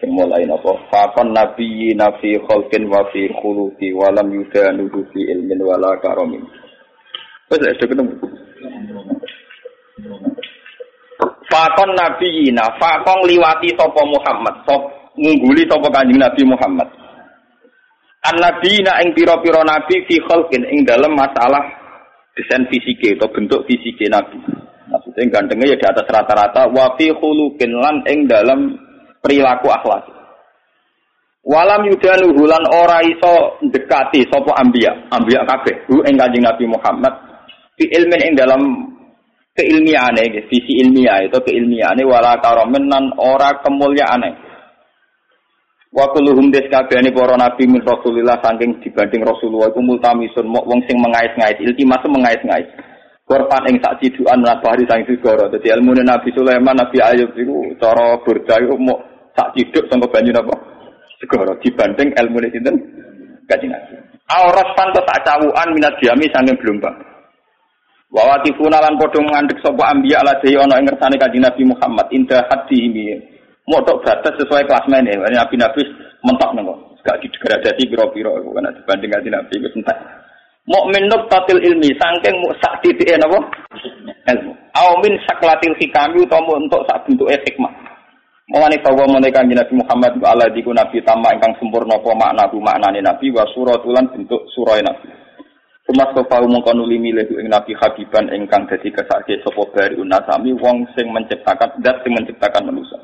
sing mulai napa fakon nabi nafi khalqin wa fi khuluqi wa lam yudanu fi ilmin wala karamin wis sudah ketemu. Fakon nabi na fakon liwati sapa Muhammad sop ngungguli sapa kanjeng Nabi Muhammad. An nabi na ing pira-pira nabi fi khalqin ing dalam masalah desain fisike atau bentuk fisike nabi. Maksudnya gantengnya ya di atas rata-rata wa fi khuluqin lan ing dalam perilaku akhlak. Walam yudanu hulan ora iso dekati sopo ambia, ambia kabeh, hu ing Kanjeng Nabi Muhammad fi ilmin ing dalam keilmiahane, visi ilmiah itu keilmiahane wala karomen nan ora kemuliaane. Wa kulluhum des kabehane para nabi min Rasulillah saking dibanding Rasulullah iku multamisun mok wong sing mengais-ngais iltimas mengais-ngais. Korban ing sak cidukan menabari sang segara. Dadi ilmu Nabi Sulaiman, Nabi Ayub iku cara burda iku mok sak ciduk sangka banyu napa segara. Dibanding ilmu sinten? Kanjeng Nabi. Auras pantes sak cawukan minat diami saking gelombang. Wawati funalan padha ngandhek sapa ambiya ala dehi ana ing ngersane kanjeng Nabi Muhammad. Hadi ini. Motok batas sesuai kelas mene. Nabi Nabi mentok nengko gak didegradasi pira-pira. Kan dibanding kanjeng Nabi wis entek Mukmin tatil ilmi saking sak titike napa? Ilmu. Au min saklatil hikami utawa untuk sak bentuke hikmah. Mengenai bahwa menekan Nabi Muhammad ala diku Nabi tama ingkang sempurna apa makna bu maknane Nabi wa suratulan bentuk surah Nabi. Umat sofa mongko nuli milih ing Nabi Habiban ingkang dadi kesake sapa bari unasami wong sing menciptakan zat sing menciptakan manusia.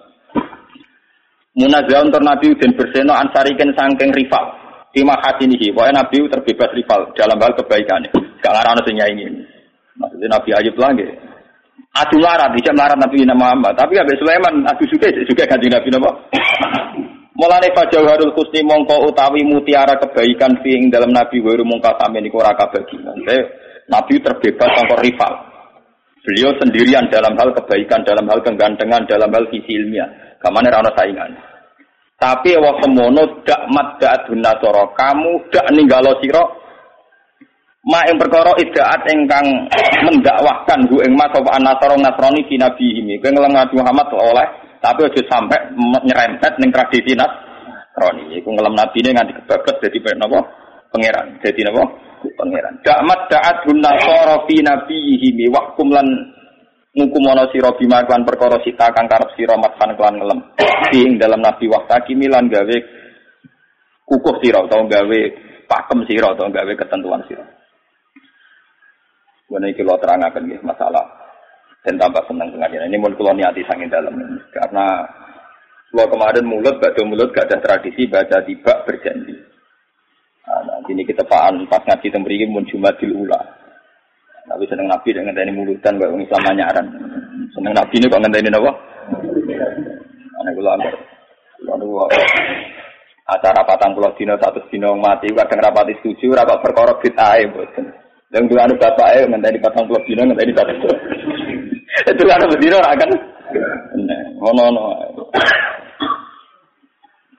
Munazah untuk Nabi dan berseno ansariken sangking rival. Tima hasinihi, pokoknya Nabi terbebas rival dalam hal kebaikan. Gak ngarana sing ini. Maksudnya Nabi Ayub lagi. Adu larat, bisa melarat Nabi Muhammad. Tapi Nabi Sulaiman, adu juga, juga ganti Nabi Nabi. Mulane Fajawharul Husni mongko utawi mutiara kebaikan fi ing dalam Nabi waru mongko sampe niku ora kabagi. Nabi terbebas sangka rival. Beliau sendirian dalam hal kebaikan, dalam hal kegantengan, dalam hal visi ilmiah. Kamane ora saingan. Tapi wa semono dak mat dak kamu dak ninggalo sira ma ing perkara idaat ingkang mendakwahkan hu ing mas apa anasara nasrani nabi ini kowe ngelem Nabi Muhammad oleh tapi aja sampai nyerempet ning tradisi nasrani. Iku nabi ini nganti kebabet dadi napa pangeran dadi napa? Pangeran. Dakmat daat gun nasara fi nabi ini wahkum lan ngukumono sira bima kan perkara sita kang karep sira matkan kelan ngelem ing dalam nabi waktaki milan gawe kukuh sira utawa gawe pakem sira utawa gawe ketentuan sira Ini kalau terangkan ya, masalah dan tambah senang dengan ini. Ini kalau niati sangin dalam karena kalau kemarin mulut ada mulut gak ada tradisi baca tiba berjanji. Nah, ini kita paan pas ngaji tembri mun jumadil ula. Tapi seneng nabi dengan ini mulutan gak Islam nyaran. Seneng nabi ini kok ngenteni apa? Ana kula ambar. Lalu acara patang pulau dino satu dino mati kadang rapati setuju rapat perkara bid'ah mboten. Yang dulu anu bapak eh ngenteni patang puluh dino ngenteni patang puluh. Itu anu bedino akan. Ngono ngono.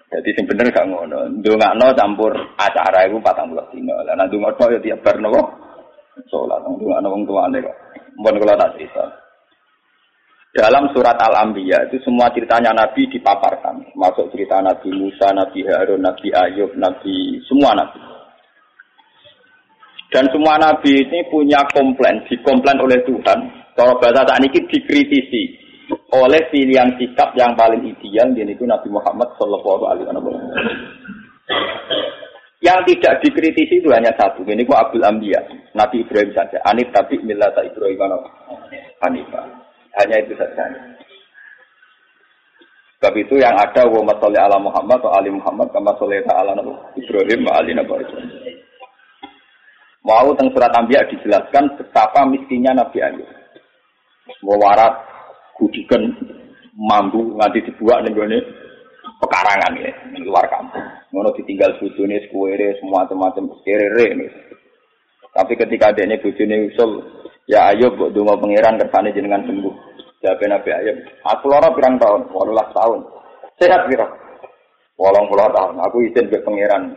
Jadi sing bener gak ngono. Ndongakno campur acara iku patang puluh dino. Lah nek ndongakno ya tiap bar nopo? Salat ndongakno wong tuane kok. Mun kula tak cerita. Dalam surat Al-Anbiya itu semua ceritanya Nabi dipaparkan. Masuk cerita Nabi Musa, Nabi Harun, Nabi Ayub, Nabi semua Nabi. Dan semua nabi ini punya komplain, dikomplain oleh Tuhan. Kalau bahasa saat ini dikritisi oleh pilihan sikap yang paling ideal, yaitu Nabi Muhammad Shallallahu Alaihi Wasallam. Yang tidak dikritisi itu hanya satu, ini kok Abdul Ambiya, Nabi Ibrahim saja. Anif tapi milata Ibrahim Hanifah. Hanya itu saja. Sebab itu yang ada wa ala Muhammad atau ali Muhammad kama salli ala Ibrahim wa ali Nabi Mau tentang surat Ambiya dijelaskan betapa miskinnya Nabi Ayub. Wawarat, kudikan, mampu, nganti dibuat nih gue pekarangan ya, di luar kampung. Ngono ditinggal bojone sekuere semua macam kerere nih. Tapi ketika adanya bojone usul, ya ayo buat donga pangeran kersane jenengan sembuh. Jawab Nabi Ayub, aku lara pirang tahun, 18 tahun. Sehat pira? 80 tahun. Aku izin ke pangeran.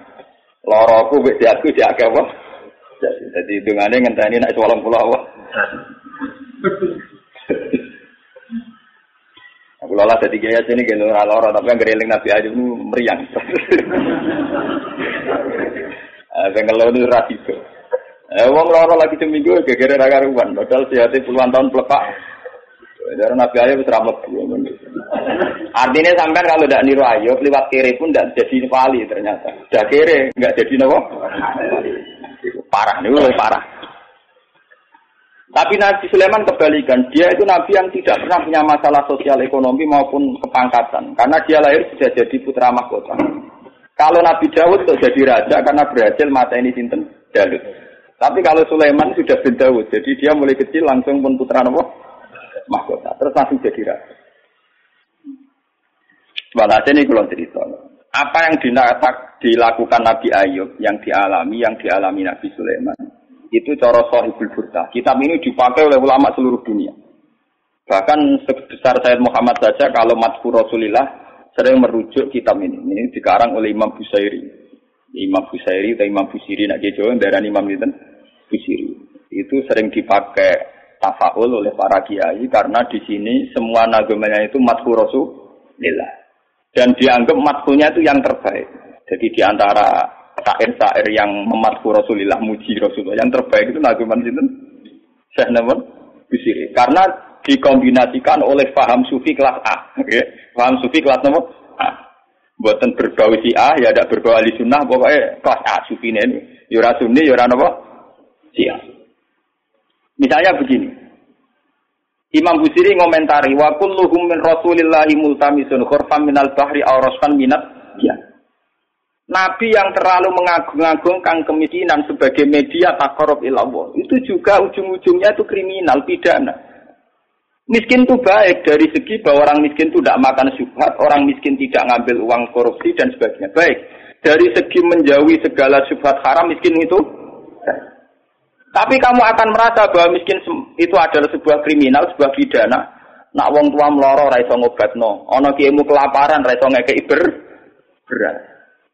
Lara aku wis aku diake apa? Jadi dungane ngenteni nek 80 apa? Aku lola jadi gaya sini gitu ora loro tapi yang gereling Nabi Ayub itu meriang. Saya ngeluh itu rasiko. Eh, wong loro lagi seminggu gegere ra karuan, padahal sehatnya puluhan tahun pelepak. Dari Nabi Ayub wis Artinya sampai kalau tidak niru Ayub, lewat kiri pun tidak jadi wali ternyata. Sudah kiri, nggak jadi nopo. Parah, ini lebih parah. Tapi Nabi Sulaiman kebalikan, dia itu Nabi yang tidak pernah punya masalah sosial ekonomi maupun kepangkatan, karena dia lahir sudah jadi putra mahkota. Kalau Nabi Dawud itu jadi raja karena berhasil mata ini sinten Dalut. Tapi kalau Sulaiman sudah bin jadi dia mulai kecil langsung pun putra nopo mahkota, terus langsung jadi raja. Walhasil ini kalau cerita. Apa yang dilakukan Nabi Ayub, yang dialami, yang dialami Nabi Sulaiman, itu cara sahibul burda. Kitab ini dipakai oleh ulama seluruh dunia. Bahkan sebesar Sayyid Muhammad saja kalau matku Rasulillah sering merujuk kitab ini. Ini dikarang oleh Imam Busairi. Imam Busairi atau Imam Busiri nak Jawa darah Imam itu Busiri. Itu sering dipakai tafaul oleh para kiai karena di sini semua nagamanya itu matku Rasulillah. Dan dianggap matkunya itu yang terbaik. Jadi di antara syair-syair yang mematku Rasulullah, muji Rasulullah. Yang terbaik itu naguman itu Syekh Namun Bisiri. Karena dikombinasikan oleh paham sufi kelas A. Okay. Paham sufi kelas nomor A. Buatan berbau si A, ya ada berbau ahli sunnah, pokoknya kelas A sufi ini. Yura sunni, yura nopo si A. Misalnya begini. Imam Busiri ngomentari wa kulluhum min Rasulillahi multamisun khurfam minal bahri aw minat ya. Nabi yang terlalu mengagung-agungkan kemiskinan sebagai media takorup ilallah, itu juga ujung-ujungnya itu kriminal, pidana. Miskin itu baik dari segi bahwa orang miskin itu tidak makan subhat, orang miskin tidak ngambil uang korupsi dan sebagainya. Baik. Dari segi menjauhi segala subhat haram, miskin itu Tapi kamu akan merasa bahwa miskin itu adalah sebuah kriminal, sebuah pidana. Nak wong tua meloro ra iso ngobatno, ana kiaimu kelaparan ra iso ngekeki ber beras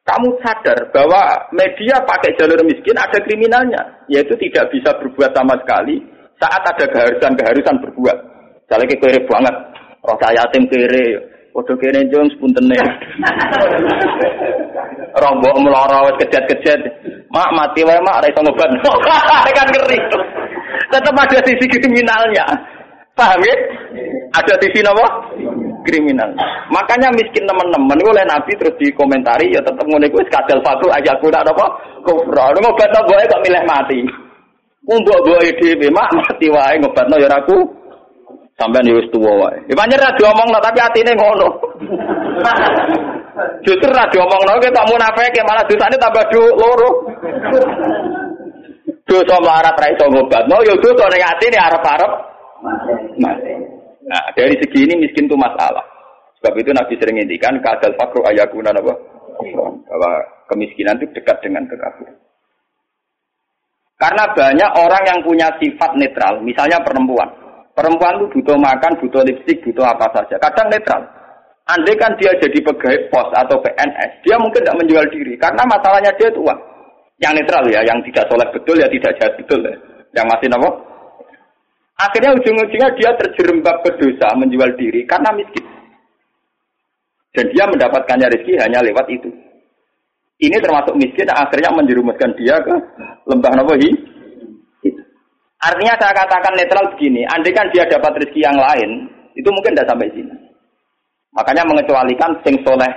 kamu sadar bahwa media pakai jalur miskin ada kriminalnya, yaitu tidak bisa berbuat sama sekali saat ada keharusan-keharusan berbuat. Misalnya kere banget, roh yatim kere, Waduh kene jong sepuntene. Rombok meloro wis kejet-kejet. Mak mati wae mak ora iso ngobat. kan ngeri. Tetap ada sisi kriminalnya. Paham ya? Ada sisi napa? kriminal. Makanya miskin teman-teman oleh Nabi terus dikomentari ya tetap ngono iku kadal fatu aja kuda apa kufra. Boe kok milih mati. Mbok boe dhewe mak mati wae ngobatno ya aku. Sampeyan ya wis tuwa wae. Ya pancen ra diomongno tapi atine ngono. Justru ra diomongno ke tak munafik malah dosane tambah du loro. Dosa melarat ra iso ngobatno ya dosa ning atine arep-arep mati. Nah, dari segi ini miskin itu masalah. Sebab itu Nabi sering ngintikan kadal fakru ayakuna apa? Bahwa kemiskinan itu dekat dengan kekafiran. Karena banyak orang yang punya sifat netral, misalnya perempuan. Perempuan itu butuh makan, butuh lipstik, butuh apa saja. Kadang netral. Andai kan dia jadi pegawai pos atau PNS, dia mungkin tidak menjual diri. Karena masalahnya dia itu uang. Yang netral ya, yang tidak soleh betul ya tidak jahat betul ya. Yang masih nopo Akhirnya ujung-ujungnya dia terjerembab ke dosa menjual diri karena miskin. Dan dia mendapatkannya rezeki hanya lewat itu. Ini termasuk miskin akhirnya menjerumuskan dia ke lembah Nawahi. Artinya saya katakan netral begini, andai kan dia dapat rezeki yang lain, itu mungkin tidak sampai sini. Makanya mengecualikan sing soleh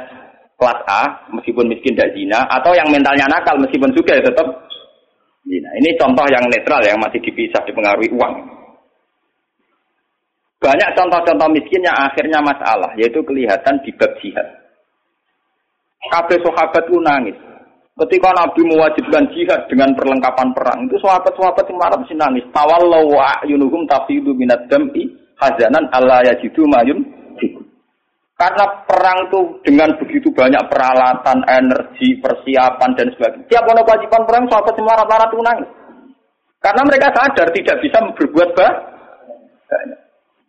kelas A, meskipun miskin tidak zina, atau yang mentalnya nakal meskipun juga ya tetap zina. Ini contoh yang netral yang masih dipisah dipengaruhi uang. Banyak contoh-contoh miskin yang akhirnya masalah, yaitu kelihatan di bab jihad. Kabeh sahabat nangis. Ketika Nabi mewajibkan jihad dengan perlengkapan perang, itu sahabat-sahabat yang marah mesti nangis. Tawallahu wa a'yunuhum tafidu minad dam'i hazanan alla yajidu mayun Karena perang tuh dengan begitu banyak peralatan, energi, persiapan dan sebagainya. Tiap ono kewajiban perang sahabat semua rata-rata tunang. Karena mereka sadar tidak bisa berbuat banyak.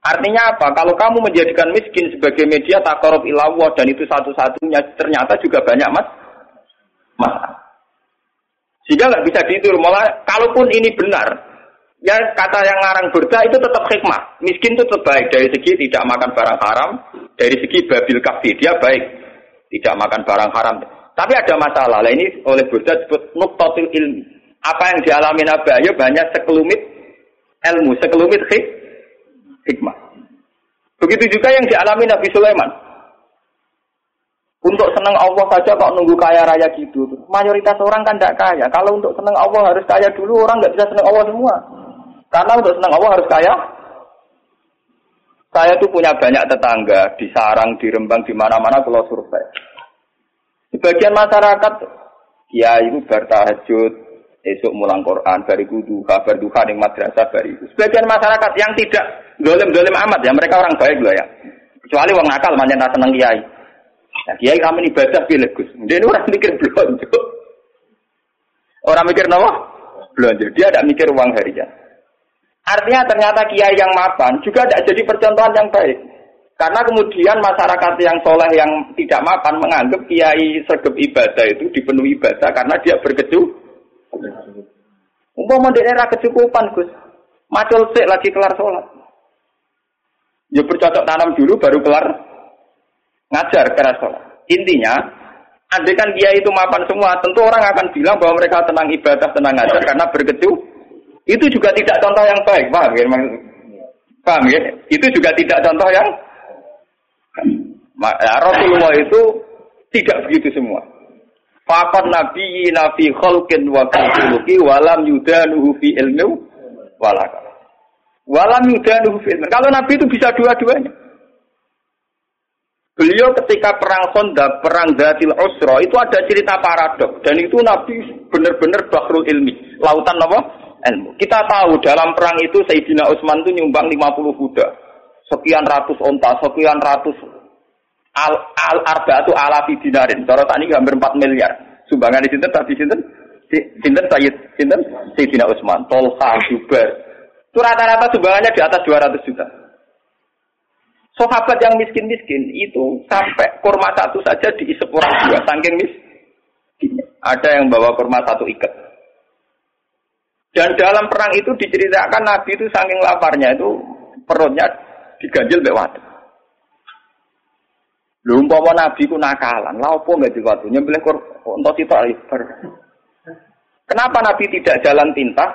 Artinya apa? Kalau kamu menjadikan miskin sebagai media takarub ilawah dan itu satu-satunya ternyata juga banyak mas masalah. Sehingga nggak bisa dihitung. Malah kalaupun ini benar, ya kata yang ngarang berda itu tetap hikmah. Miskin itu baik dari segi tidak makan barang haram, dari segi babil kafi dia baik, tidak makan barang haram. Tapi ada masalah. Lah ini oleh Burda disebut nuktotil ilmi. Apa yang dialami Nabi Ayub banyak sekelumit ilmu, sekelumit hik, hikmah. Begitu juga yang dialami Nabi Sulaiman. Untuk senang Allah saja kok nunggu kaya raya gitu. Mayoritas orang kan tidak kaya. Kalau untuk senang Allah harus kaya dulu, orang nggak bisa senang Allah semua. Karena untuk senang Allah harus kaya, saya tuh punya banyak tetangga di Sarang, di Rembang, di mana-mana kalau survei. Sebagian masyarakat, ya itu bertahajud, esok mulang Quran, bari kudu, kabar duha yang madrasah, bari itu. Sebagian masyarakat yang tidak dolim-dolim amat ya, mereka orang baik loh ya. Kecuali orang nakal, manjana seneng kiai. Nah, kiai kami ibadah pilih Gus. Dia ini orang mikir belanja. Orang mikir apa? Belanja. Dia tidak mikir uang harian. Artinya ternyata kiai yang mapan juga tidak jadi percontohan yang baik. Karena kemudian masyarakat yang soleh yang tidak mapan menganggap kiai sergap ibadah itu dipenuhi ibadah karena dia berkecu. Umpama di era kecukupan Gus, macul sik lagi kelar sholat. Ya bercocok tanam dulu baru kelar ngajar keras sholat. Intinya, andai kan kiai itu mapan semua, tentu orang akan bilang bahwa mereka tenang ibadah, tenang ngajar karena berkecu itu juga tidak contoh yang baik, paham ya? Paham ya? Itu juga tidak contoh yang ya, Rasulullah itu tidak begitu semua. Fakat nabi nabi kholkin wa khuluki walam yudanuhu fi ilmu walaka. Walam yudanuhu fi ilmu. Kalau nabi itu bisa dua-duanya. Beliau ketika perang Sonda, perang Datil Usra, itu ada cerita paradok. Dan itu Nabi benar-benar bahrul ilmi. Lautan apa? ilmu. Kita tahu dalam perang itu Sayyidina Utsman itu nyumbang 50 kuda. Sekian ratus onta, sekian ratus al, al arba itu alafi dinarin. Cara tadi hampir 4 miliar. Sumbangan di sini tadi sini Sinten Sayyid Sinten Sayyidina Utsman, Tolha, Jubair. Itu rata-rata sumbangannya di atas 200 juta. Sahabat yang miskin-miskin itu sampai kurma satu saja diisep orang dua, saking miskin. Ada yang bawa kurma satu ikat. Dan dalam perang itu diceritakan Nabi itu saking laparnya itu perutnya diganjil mbek watu. Lho umpama Nabi ku nakalan, lha opo enggak diwatu nyembelih untuk itu ibar. Kenapa Nabi tidak jalan tinta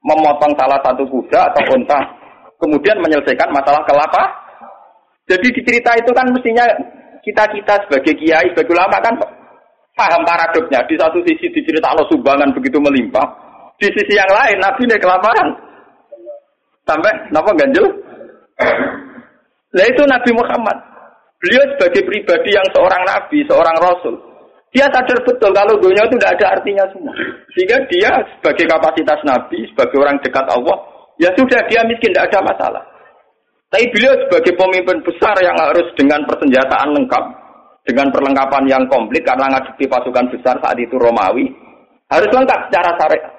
memotong salah satu kuda atau unta kemudian menyelesaikan masalah kelapa? Jadi di cerita itu kan mestinya kita-kita sebagai kiai, sebagai ulama kan paham paradoksnya. Di satu sisi diceritakan sumbangan begitu melimpah, di sisi yang lain Nabi ini kelaparan. Sampai napa ganjel? Nah itu Nabi Muhammad. Beliau sebagai pribadi yang seorang nabi, seorang rasul. Dia sadar betul kalau dunia itu tidak ada artinya semua. Sehingga dia sebagai kapasitas nabi, sebagai orang dekat Allah, ya sudah dia miskin, tidak ada masalah. Tapi beliau sebagai pemimpin besar yang harus dengan persenjataan lengkap, dengan perlengkapan yang komplit karena ngadepi pasukan besar saat itu Romawi, harus lengkap secara syariat.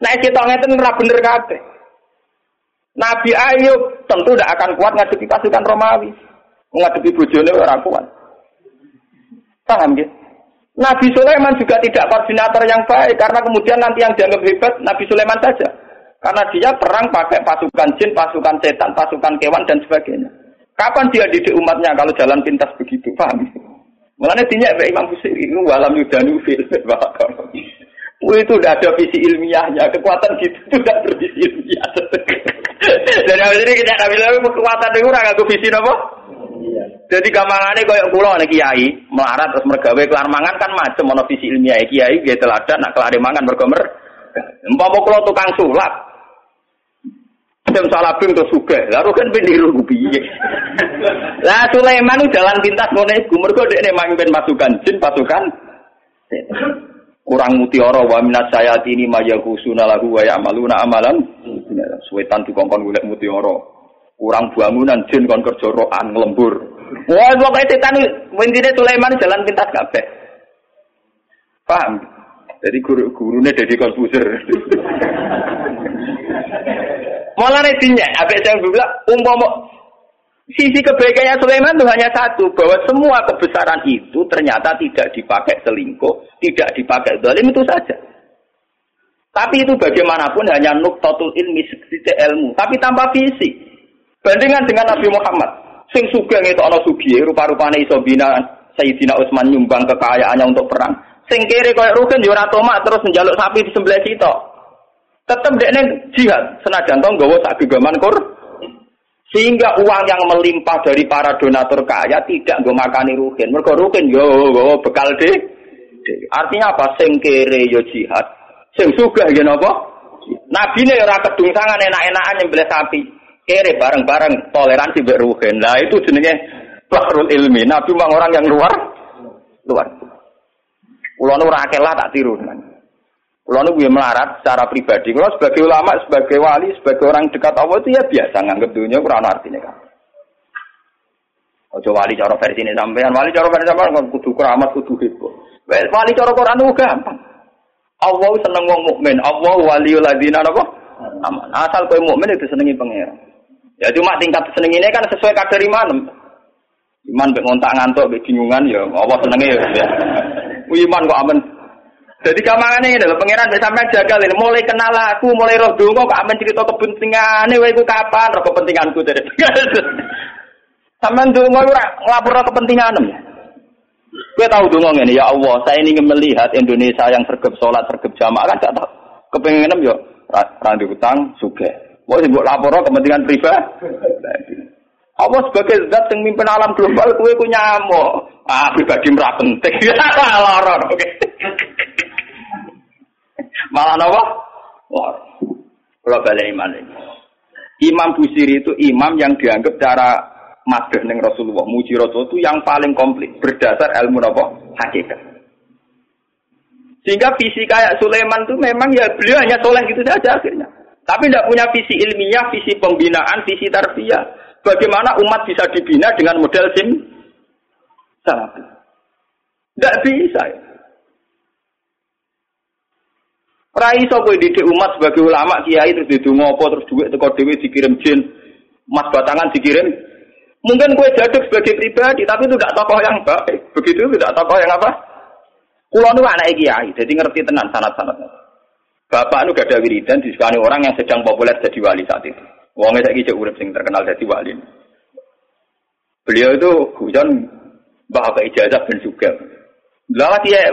Nah, kita ngeten ora bener kabeh. Nabi Ayub tentu tidak akan kuat ngadepi pasukan Romawi. Ngadepi bojone ora kuat. Paham ya? Nabi Sulaiman juga tidak koordinator yang baik karena kemudian nanti yang dianggap hebat Nabi Sulaiman saja. Karena dia perang pakai pasukan jin, pasukan setan, pasukan kewan dan sebagainya. Kapan dia didik umatnya kalau jalan pintas begitu? Paham? Mulanya dinyak Imam Busiri itu walam yudanu fil itu udah ada visi ilmiahnya, kekuatan gitu itu udah bervisi ilmiah. Dan habis ini kita ambil lagi kekuatan itu ora nganggo visi napa? Jadi gampangane koyo kula nek kiai melarat terus mergawe kelar mangan kan macam ana visi ilmiah kiai dia teladan nak kelar mangan mergo mer. Umpama kula tukang sulap. Sem salabim terus suge. Lalu kan peniru piye. Lah Sulaiman jalan pintas ngene iku mergo dekne mamimpin pasukan jin, pasukan kurang mutiara wa minat sayati ini kusuna lahu wa ya'maluna amalan suwetan dikongkon golek mutiara kurang bangunan jin kon kerja roan lembur Wah, pokoknya setan intinya Sulaiman jalan pintas kabeh. Paham? Jadi guru gurunya jadi konfuser. Malah netinya, apa yang bilang, umpama sisi kebaikannya Sulaiman itu hanya satu, bahwa semua kebesaran itu ternyata tidak dipakai selingkuh, tidak dipakai zalim itu saja. Tapi itu bagaimanapun hanya nuktatul ilmi sedikit ilmu, tapi tanpa visi. Bandingan dengan Nabi Muhammad, sing sugeng itu ana sugi, rupa-rupane iso bina Sayyidina Utsman nyumbang kekayaannya untuk perang. Sing kiri koyo rugen yo ora tomak terus njaluk sapi di sebelah situ. Tetep dekne jihad, senajan to nggawa sak gegaman kur. Sehingga uang yang melimpah dari para donatur kaya tidak nggo makani rugen. Mergo rugen yo nggawa bekal de. Artinya apa? Sing kere yo jihad, Sing sugih nggih napa? Nabine ora kedungsangan enak-enakan nyembelih sapi. Kere bareng-bareng toleransi mbek. Nah itu jenenge bahrul ilmi. Nabi memang orang yang luar luar. Kulo nu ora lah tak tiru. Kulo nu melarat secara pribadi. Kulo sebagai ulama, sebagai wali, sebagai orang dekat Allah itu ya biasa nganggep dunia ora ana artine kan. Ojo wali cara versi ini sampean, wali cara versi sampean kudu keramat, kudu heboh. Wali cara Quran itu gampang. Allah seneng wong mukmin. Allah waliul ladina napa? Aman. Asal kowe mukmin itu senengi pangeran. Ya cuma tingkat seneng ini kan sesuai kadar iman. Iman mbek ngontak ngantuk bingungan ya Allah senenge ya. Iman kok aman. Jadi kamangane ini lho pangeran mbek sampean jagal ini mulai kenal aku, mulai roh donga kok aman cerita kepentingane wae iku kapan roh kepentinganku dari. Sampeyan donga ora nglapor kepentinganem. Gue tahu dong ini ya Allah, saya ingin melihat Indonesia yang sergap sholat, sergap jamaah kan gak tahu. Kepengen yo randi utang suge. Mau sih buat lapor kepentingan pribadi. Allah sebagai zat yang mimpin alam global, gue ku nyamuk. Ah pribadi merah penting. Lorong, oke. Malah apa? Lorong. Kalau balik iman. Imam Busiri itu imam yang dianggap cara madhah ning Rasulullah, muji Rasul itu yang paling komplit berdasar ilmu apa? Hakikat. Sehingga visi kayak Sulaiman itu memang ya beliau hanya soleh gitu saja akhirnya. Tapi tidak punya visi ilmiah, visi pembinaan, visi tarbiyah. Bagaimana umat bisa dibina dengan model sim? Tidak bisa. Ya. Rai sopo didik umat sebagai ulama kiai terus didungo apa terus duit teko dewi dikirim jin, mas batangan dikirim Mungkin kue jaduk sebagai pribadi, tapi itu tidak tokoh yang baik. Begitu tidak tokoh yang apa? Kulo nu anak kiai, jadi ngerti tenan sanat-sanatnya. Bapak nu gak ada wiridan disukai orang yang sedang populer jadi wali saat itu. Wongnya saya kira urip sing terkenal jadi wali. Beliau itu hujan bapak ijazah dan juga. Lalu dia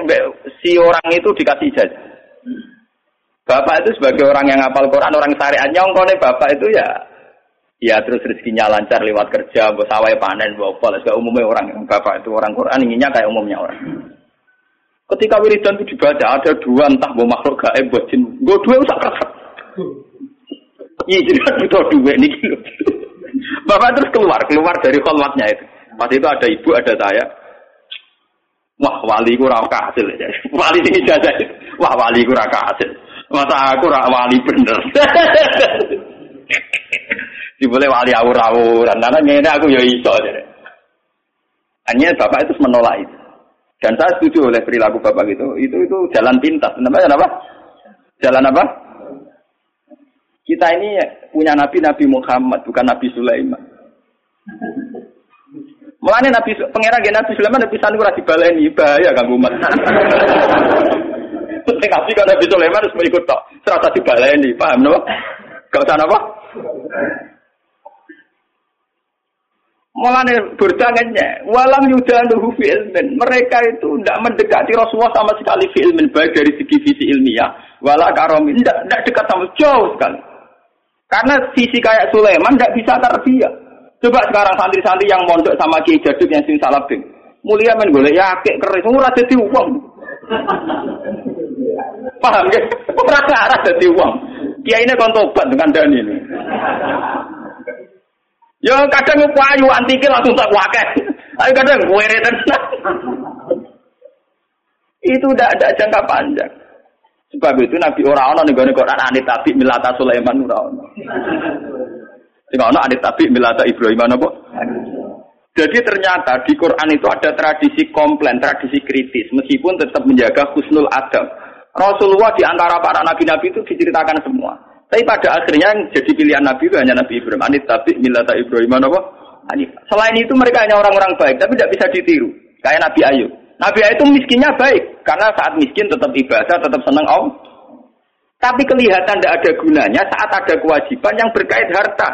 si orang itu dikasih ijazah. Bapak itu sebagai orang yang ngapal Quran, orang syariat nyongkone bapak itu ya Ya terus rezekinya lancar lewat kerja, bos sawai panen, bawa apa, lah umumnya orang yang bapak itu orang Quran inginnya kayak umumnya orang. Ketika wiridan itu dibaca ada dua entah bawa makhluk gaib buat jin, gue dua usah kerasa. Iya jadi kan butuh dua ini gitu. Bapak terus keluar, keluar dari kolmatnya itu. Pas itu ada ibu, ada saya. Wah wali ku raka hasil ya. Wali ini jaga. Wah wali ku raka hasil. Masa aku rak wali bener. boleh wali awur-awuran. Karena ini aku ya iso. Hanya bapak itu menolak itu. Dan saya setuju oleh perilaku bapak itu. Itu itu jalan pintas. Namanya apa? Jalan apa? Kita ini punya nabi Nabi Muhammad, bukan Nabi Sulaiman. Mulanya Nabi pangeran Nabi Sulaiman Nabi Sanu ora dibaleni bahaya kanggo umat. Sing kan Nabi Sulaiman harus mengikut tok. Serasa dibaleni, paham no? Gak usah apa? Mulane berdangannya, walam yudanuhu fi ilmin. Mereka itu tidak mendekati Rasulullah sama sekali fi ilmin, baik dari segi visi ilmiah, wala karomi, tidak, tidak dekat sama jauh sekali. Karena visi kayak Sulaiman tidak bisa terbiak. Coba sekarang santri-santri yang mondok sama Kiai Jaduk yang sing salabing. Mulia men golek ya keris, ora dadi uang. Paham ya? Ora arah dadi ini tobat dengan dani ini. Ya kadang payu antike langsung tak wakil. Tapi kadang gue tenang. Itu tidak ada jangka panjang. Sebab itu Nabi orang orang nih Quran anit tapi milata Sulaiman ora ono. Sing ono anit tapi milata Ibrahim apa? Jadi ternyata di Quran itu ada tradisi komplain, tradisi kritis, meskipun tetap menjaga husnul adab. Rasulullah di antara para nabi-nabi itu diceritakan semua. Tapi pada akhirnya yang jadi pilihan nabi itu hanya Nabi Ibrahim. Anit tapi milata Ibrahim apa? Selain itu mereka hanya orang-orang baik, tapi tidak bisa ditiru. Kayak Nabi Ayub. Nabi Ayub itu miskinnya baik, karena saat miskin tetap ibadah, tetap senang Allah. Tapi kelihatan tidak ada gunanya saat ada kewajiban yang berkait harta.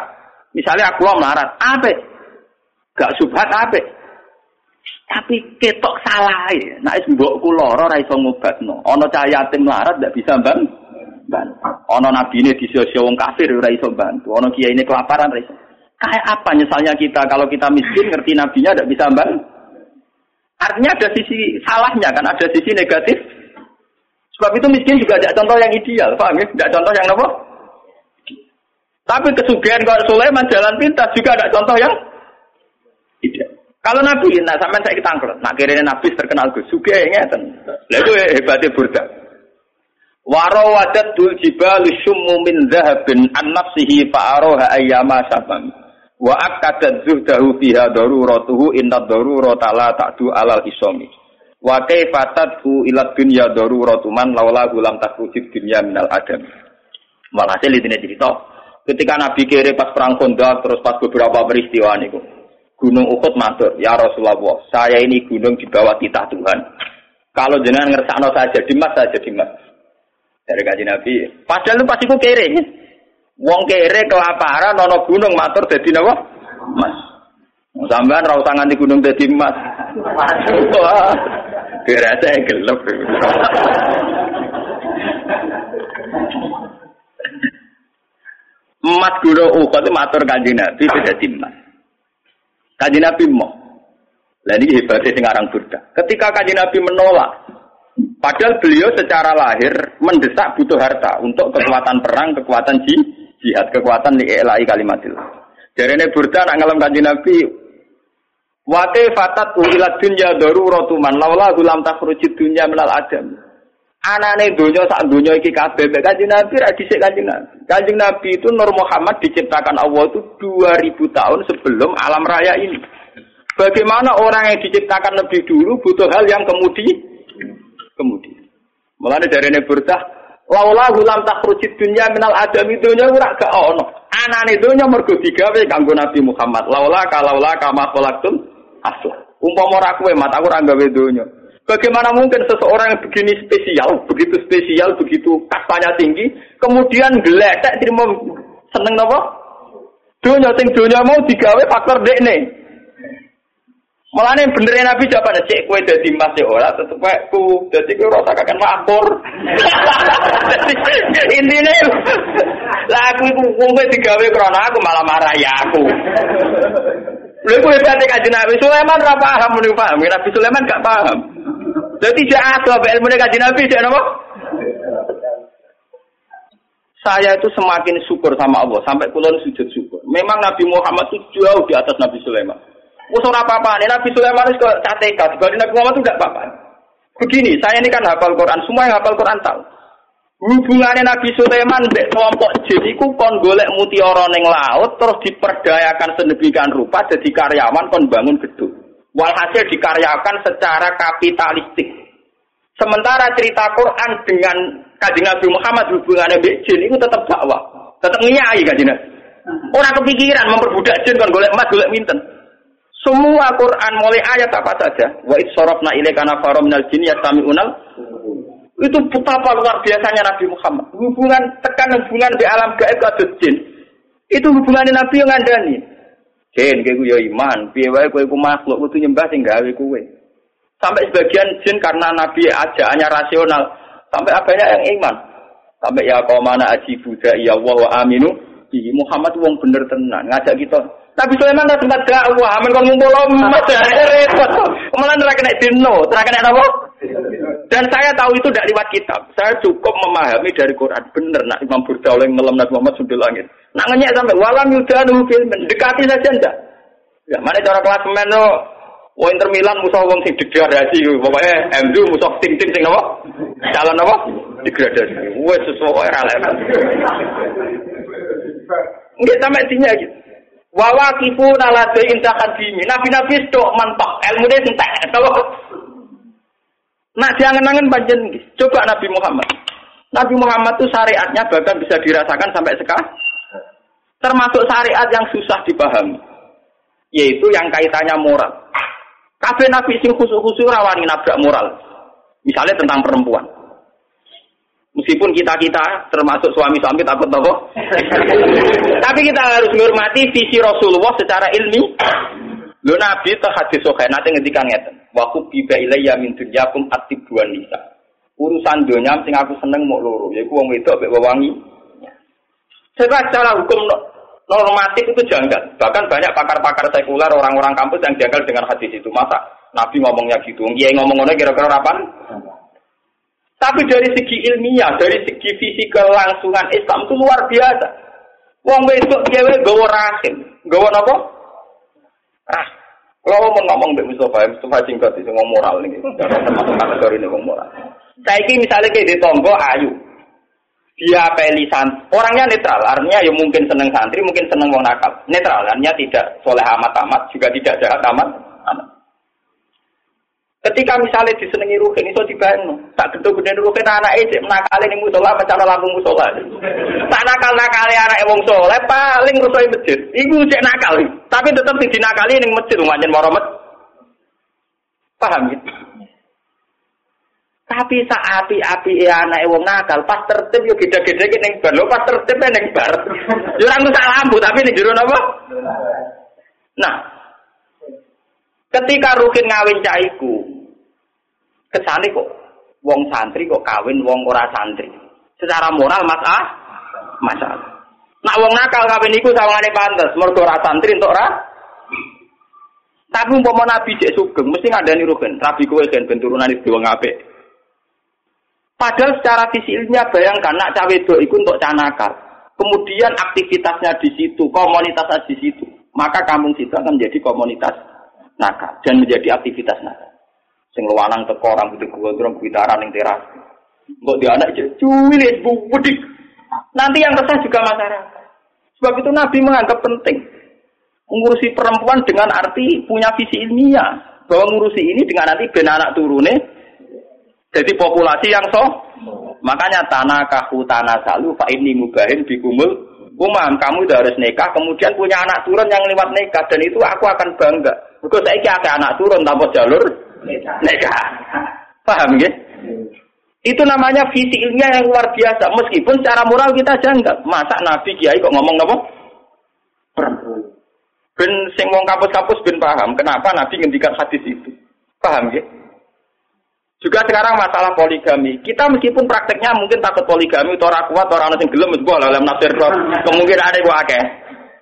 Misalnya aku melarat, apa? Gak subhat apa? Tapi ketok salah ya. Nah, es mbok lara ora iso ngobatno. Ana cah yatim melarat ndak bisa bang. Ana nabine disio-sio wong kafir ora iso bantu. Ana kiai ini kelaparan ora. Kayak apa misalnya kita kalau kita miskin ngerti nabinya ndak bisa bang. Artinya ada sisi salahnya kan, ada sisi negatif. Sebab itu miskin juga ada contoh yang ideal, paham ya? Tidak contoh yang apa? Tapi kesugihan kalau Sulaiman jalan pintas juga ada contoh yang. Kalau Nabi, nah sampai saya kita angkat. Nah kira Nabi terkenal Gus Suge ngeten. Lah itu hebatnya burda. Waro wadat dul jibal syummu min zahabin an nafsihi fa'aroha ayyama sabam. Wa akadat zuhdahu fiha daruratuhu inna darurata la ta'du alal isomi. Wa kaifatadhu ila dunya daruratu man laula gulam takrujid dunya minal adam. Walhasil ini cerita. Ketika Nabi kiri pas perang Khandaq terus pas beberapa peristiwa niku. Gunung Uhud matur, ya Rasulullah, saya ini gunung di bawah titah Tuhan. Kalau jenengan ngersakno saya jadi mas, saya jadi mas. Dari kaji Nabi. Padahal itu pasti ku kere. Wong kere kelaparan, nono gunung matur jadi nawa mas. Sampean ra usah nganti gunung dadi mas. Dirasa gelap. Emas gunung Uhud matur kanjeng Nabi jadi mas. Kaji Nabi mau. Lah ini hebatnya sekarang Burda. Ketika kaji Nabi menolak, padahal beliau secara lahir mendesak butuh harta untuk kekuatan perang, kekuatan jihad, kekuatan li'ilai kalimatillah. Jadi ini Burda nak ngalam kaji Nabi, Wate fatat uhilat dunya daruratu man laula gulam takhrujid dunya minal adam. Anane donya sak donya iki kabeh mek Kanjeng Nabi ra dhisik Kanjeng Nabi. Kanjeng Nabi itu Nur Muhammad diciptakan Allah itu 2000 tahun sebelum alam raya ini. Bagaimana orang yang diciptakan lebih dulu butuh hal yang kemudi kemudi. Mulane dari ini burdah laula gulam takhrujid dunya minal adam donya ora gak ono. Anane donya mergo digawe kanggo Nabi Muhammad. Laula kalaula kama khalaqtum asla. Umpama ora kowe mat aku ora gawe donya. Bagaimana mungkin seseorang yang begini spesial, begitu spesial, begitu kastanya tinggi, kemudian geletek terima seneng nopo? Dunia sing dunia mau digawe faktor dekne. Malah nih bener Nabi jawaban cek kue dari mas ya ora tetep kue ku jadi kue rasa kakek makmur. Intinya lah aku itu kue digawe krono aku malah marah ya aku. Lha kowe berarti kanjeng Nabi Sulaiman ora paham muni paham, Nabi Sulaiman gak paham. Jadi tidak ada ilmu kanjeng Nabi tidak apa? Saya itu semakin syukur sama Allah sampai kulon sujud syukur. Memang Nabi Muhammad itu jauh di atas Nabi Sulaiman. Usur apa apa nih Nabi Sulaiman itu CTK, dibanding Nabi Muhammad itu tidak apa-apa. Begini, saya ini kan hafal Quran, semua yang hafal Quran tahu. Hubungannya Nabi Sulaiman mbek kelompok jin iku kon golek mutiara ning laut terus diperdayakan sedemikian rupa jadi karyawan kon bangun gedung. Walhasil dikaryakan secara kapitalistik. Sementara cerita Quran dengan kajian Nabi Muhammad hubungannya mbek jin itu tetap dakwah, tetap ngiyai kajian. Orang kepikiran memperbudak jin kon golek emas golek minten. Semua Quran mulai ayat apa saja. Wa id sarafna ilaika nafara minal jin yastami'unal itu betapa luar biasanya Nabi Muhammad. Hubungan tekan hubungan di alam gaib ke jin. Itu hubungan Nabi yang ngandani. Jin kowe ya iman, piye wae kowe ku makhluk kudu nyembah sing gawe kowe. Sampai sebagian jin karena Nabi ajaannya rasional, sampai banyak yang iman. Sampai ya kau mana aji buddha ya Allah wa aminu. Ih, Muhammad wong bener tenan ngajak kita. Nabi Sulaiman tak tempat dakwah, amin kon ngumpul emas repot. Malah ora kena dino, ora kena apa? Dan saya tahu itu tidak lewat kitab. Saya cukup memahami dari Quran. Benar, nak Imam Burda oleh ngelam Nabi Muhammad sudah langit. Nak ngenyek sampai walam yudanu film dekati saja enggak. Ya, mana cara kelas men lo? Oh Inter Milan musuh wong sing degradasi pokoknya MU musuh tim-tim sing apa? Calon apa? Degradasi. Wes sesuatu ora lewat. Enggak sampai tinya gitu. Wawa kifu nalade indah kadimi. Nabi-nabi itu mantok. Ilmu dia entek. Nah jangan-jangan panjen. Coba Nabi Muhammad. Nabi Muhammad itu syariatnya bahkan bisa dirasakan sampai sekarang. Termasuk syariat yang susah dipahami. Yaitu yang kaitannya moral. Kafe Nabi sing khusus-khusus rawani nabrak moral. Misalnya tentang perempuan. Meskipun kita-kita termasuk suami-suami takut nopo. Tapi kita harus menghormati visi Rasulullah secara ilmi. Lo Nabi itu hadis sokai nanti ngendikan ngeten. Wa biba ilayya min dunyakum atibuan nisa. Urusan dunia sing aku seneng mau loro, yaiku wong wedok mek wewangi. Sebab secara hukum normatif itu janggal. Bahkan banyak pakar-pakar sekuler, orang-orang kampus yang janggal dengan hadis itu. Masa Nabi ngomongnya gitu? Ngomong ngomongnya kira-kira apa? Tapi dari segi ilmiah, dari segi visi kelangsungan Islam itu luar biasa. Wong wedok kiai gawa rahim, gawa apa? Ah, kalau mau ngomong Mbak Mustafa, Mustafa singkat itu ngomong moral nih, termasuk kategori ini ngomong moral. Saya ini misalnya kayak di Tombo Ayu, dia pelisan orangnya netral, artinya ya mungkin seneng santri, mungkin seneng wong nakal. Netral, artinya tidak soleh amat amat, juga tidak jahat amat. Ketika misalnya disenangi ruhin itu dibangun, tak gedung gede ruhin anak itu menakali nih musola, mencana lampu musola. Tak nakal nakali anak wong soleh paling rusoi masjid. Ibu cek nakal, tapi tetap di nakali nih masjid lumayan moromet. Paham gitu? Tapi saat api-api anak wong nakal pas tertib yo gede-gede ning bar. Pas tertib ning bar. Yo ora tak lampu tapi ning jero napa? Nah, ketika Rukin ngawin caiku, Kesane kok wong santri kok kawin wong ora santri. Secara moral mas ah masalah. Nak wong nakal kawin iku sawangane pantes, mergo ora santri entuk ora. Tapi umpama nabi cek sugeng mesti ngadani rugen. Rabi kowe ben turunan iki wong apik. Padahal secara ilmiah bayangkan nak cawe itu iku untuk canakal. Kemudian aktivitasnya di situ, komunitasnya di situ. Maka kampung situ akan menjadi komunitas nakal dan menjadi aktivitas nakal. Sing lewanang teko rambut gondrong gitaran ning teras. Kok dia anak cuwilis budik. Nanti yang resah juga masyarakat. Sebab itu Nabi menganggap penting mengurusi perempuan dengan arti punya visi ilmiah bahwa mengurusi ini dengan nanti ben anak turune jadi populasi yang so makanya tanah kahu tanah salu pak ini mubahin bikumul umam kamu udah harus nikah kemudian punya anak turun yang lewat nikah dan itu aku akan bangga because saya ada anak turun tanpa jalur Neka. Paham ya? Itu namanya visi ilmiah yang luar biasa. Meskipun secara moral kita janggal. Masa Nabi Kiai kok ngomong apa? Ben sing wong kampus-kampus ben paham kenapa Nabi ngendikan hadis itu. Paham ya? Juga sekarang masalah poligami. Kita meskipun prakteknya mungkin takut poligami, orang kuat, orang sing gelem, sebuah dalam nafsir kemungkinan ada yang akeh.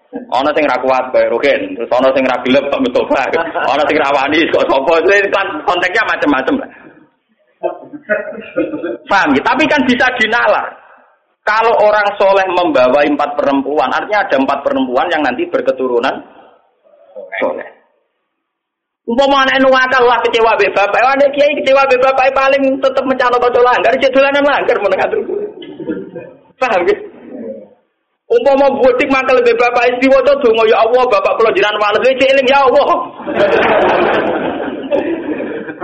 Ana sing ra kuat kaya Rukin, terus ana sing ra gelem kok Mustofa. Ana sing ra wani kok sapa. Kan konteksnya macam-macam lah. Paham ya? Tapi kan bisa dinalar. Kalau orang soleh membawa empat perempuan, artinya ada empat perempuan yang nanti berketurunan soleh. Umpama anak nu akal lah kecewa be bapak, ada kiai kecewa be bapak paling tetap mencalon bocor langgar, cek dolanan langgar menengah dulu. Paham ya? Umpama budik maka lebih bapak istri waca donga ya Allah bapak kula jiran wales wis eling ya Allah.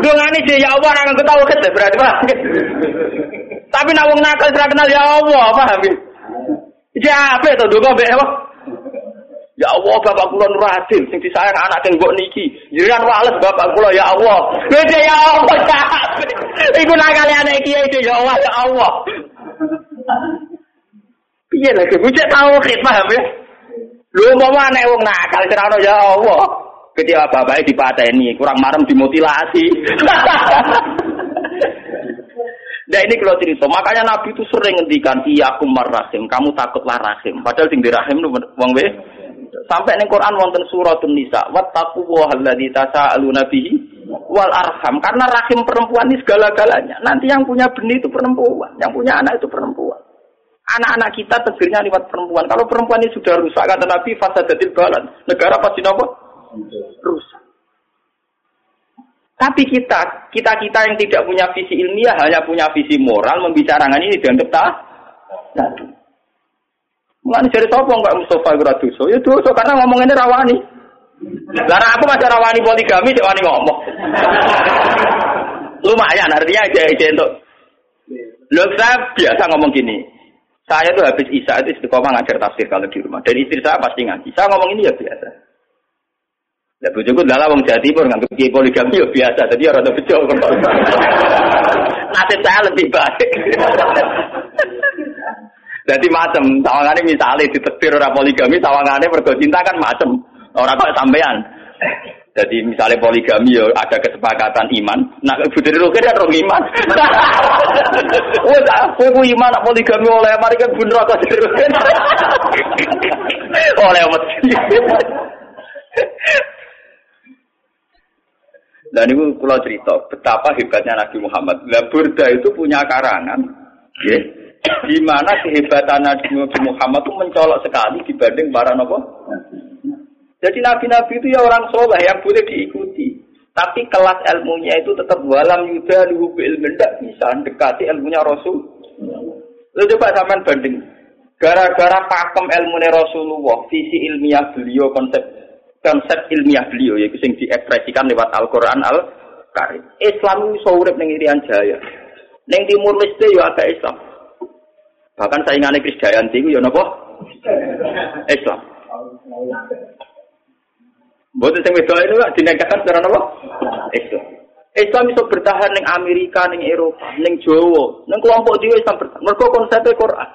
Dongane sih ya Allah ora ketawa ket berarti Pak. Tapi nak wong nakal ora kenal ya Allah, paham ya? Iki apa to donga mbek apa? Ya Allah bapak kula nur adil sing disayang anak sing mbok niki. Jiran wales bapak kula ya Allah. Wis ya Allah. Iku nakale anak iki ya Allah ya Allah. Iya lagi, cek tauhid paham ya? Lu mau mana wong nakal cerano ya Allah. Ketika bapaknya dipateni, kurang marem dimutilasi. Nah ini kalau cerita, makanya Nabi itu sering ngendikan iya aku marrahim, kamu takutlah rahim. Padahal sing dirahim lu wong we. Sampai ning Quran wonten suratun Nisa, wattaqu alladzi tasaaluna bihi wal arham. Karena rahim perempuan ini segala-galanya. Nanti yang punya benih itu perempuan, yang punya anak itu perempuan. Anak-anak kita tegirnya lewat perempuan. Kalau perempuan ini sudah rusak, kata Nabi, fasadatil balan. Negara pasti nopo? Rusak. Tapi kita, kita-kita yang tidak punya visi ilmiah, hanya punya visi moral, membicarakan ini dianggap tak. Mulane jadi sapa enggak Mustafa ora dosa? Ya dosa karena ngomong ini rawani. Lah aku masih rawani poligami cek wani ngomong. Lumayan artinya aja aja untuk Loh saya biasa ngomong gini. Saya tuh habis Isa itu istiqomah ngajar tafsir kalau di rumah. Dan istri saya pasti ngaji. Saya ngomong ini ya biasa. Ya bojoku dalam wong Jawa Timur nganggep kiai poligami ya biasa. Jadi orang bejo. Nasib saya lebih baik. Jadi macam tawangannya misalnya ditetir orang poligami, tawangannya mergo cinta kan macam orang kok sampean. Jadi misalnya poligami ya ada kesepakatan iman. Nah, putri lu kan orang iman. Wah, aku iman poligami oleh mari kan bener aku Oleh mesti. Dan itu kalau cerita betapa hebatnya Nabi Muhammad. Lah Burda itu punya karangan, ya, di mana kehebatan Nabi Muhammad itu mencolok sekali dibanding para nabi. Jadi nabi-nabi itu ya orang soleh yang boleh diikuti. Tapi kelas ilmunya itu tetap walam yuda luhu ilmu tidak bisa dekati ilmunya Rasul. Lalu coba sampean banding. Gara-gara pakem ilmunya Rasulullah, visi ilmiah beliau, konsep konsep ilmiah beliau yaitu yang diekspresikan lewat Al-Qur'an Al-Karim. Islam itu urip ning Irian Jaya. Ning Timur Leste ya ada Islam. Bahkan saingannya Kris Jayanti itu ya napa? Islam. Buat sing wedok itu gak dinegahkan secara napa? Islam. Islam bisa bertahan ning Amerika, ning Eropa, ning Jawa, ning kelompok dhewe Islam bertahan. Mergo konsepnya Quran.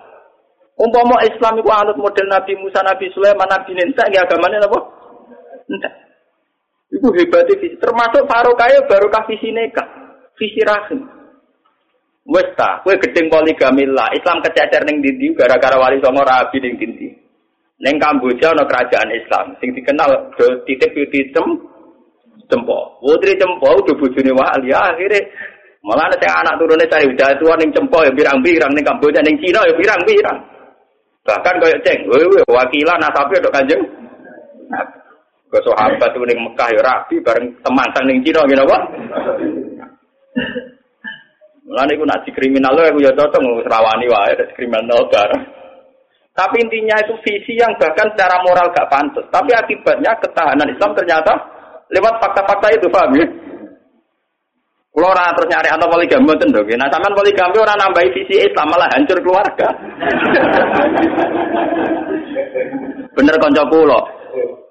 Umpama Islam itu anut model Nabi Musa, Nabi Sulaiman, Nabi Ninsa, ya agamanya apa? Entah. Itu hebatnya visi. Termasuk Farokaya baru visi neka. Visi rahim. Wes ta, kowe gedeng poligami lah. Islam kececer ning dindi gara-gara wali songo rabi ning dindi. Ning Kamboja ana kerajaan Islam sing dikenal titip di tem cempo. Putri cempo udah bojone wali akhirnya malah yang anak turunnya cari udah tua ning cempo ya pirang-pirang ning Kamboja ning Cina ya pirang-pirang. Bahkan kaya ceng, wewe wakilan nasabe dok kanjeng. Ke sahabat ning Mekah ya rapi bareng teman ning Cina ngene apa? Mulane iku nak kriminal lo aku ya cocok rawani wae kriminal bareng. Tapi intinya itu visi yang bahkan secara moral gak pantas. Tapi akibatnya ketahanan Islam ternyata lewat fakta-fakta itu, paham ya? Kalau orang terus nyari atau poligami mboten dong. Nah, sampean poligami orang nambahi visi Islam malah hancur keluarga. Bener konco kula.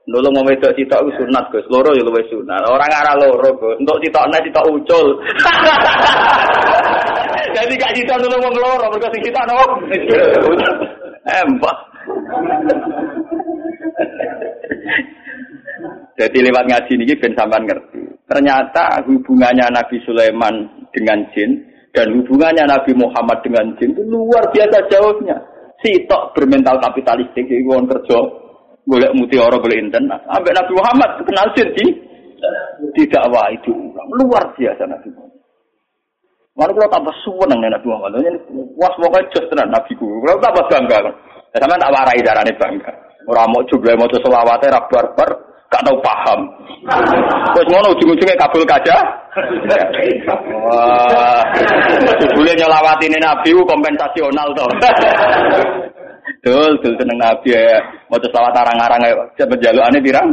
Nulung mau wedok sitok ku sunat Gus. Loro ya luwih sunat. Orang arah loro Gus. Untuk sitokne sitok ucul. Jadi gak sitok nulung wong loro mergo sing sitok? Embah. Jadi lewat ngaji ini ben sampean ngerti. Ternyata hubungannya Nabi Sulaiman dengan jin dan hubungannya Nabi Muhammad dengan jin itu luar biasa jauhnya. Sitok bermental kapitalistik itu kerja golek mutiara golek inten. Sampai Nabi Muhammad kenal jin di tidak wah itu luar biasa Nabi Muhammad. Mana kalau tambah suweneng Nabi Muhammad. Ini was pokoknya just tenan Nabi ku. Kalau tambah bangga. Ya sama tak warai darane bangga. Orang mau juga mau selawatnya rak barbar, gak tau paham. Terus ngono ujung-ujungnya kabul kaja. Wah, boleh nyelawat ini Nabi kompensasional toh. Dul, dul seneng Nabi ya. Mau selawat arang-arang ya. Siapa aneh pirang?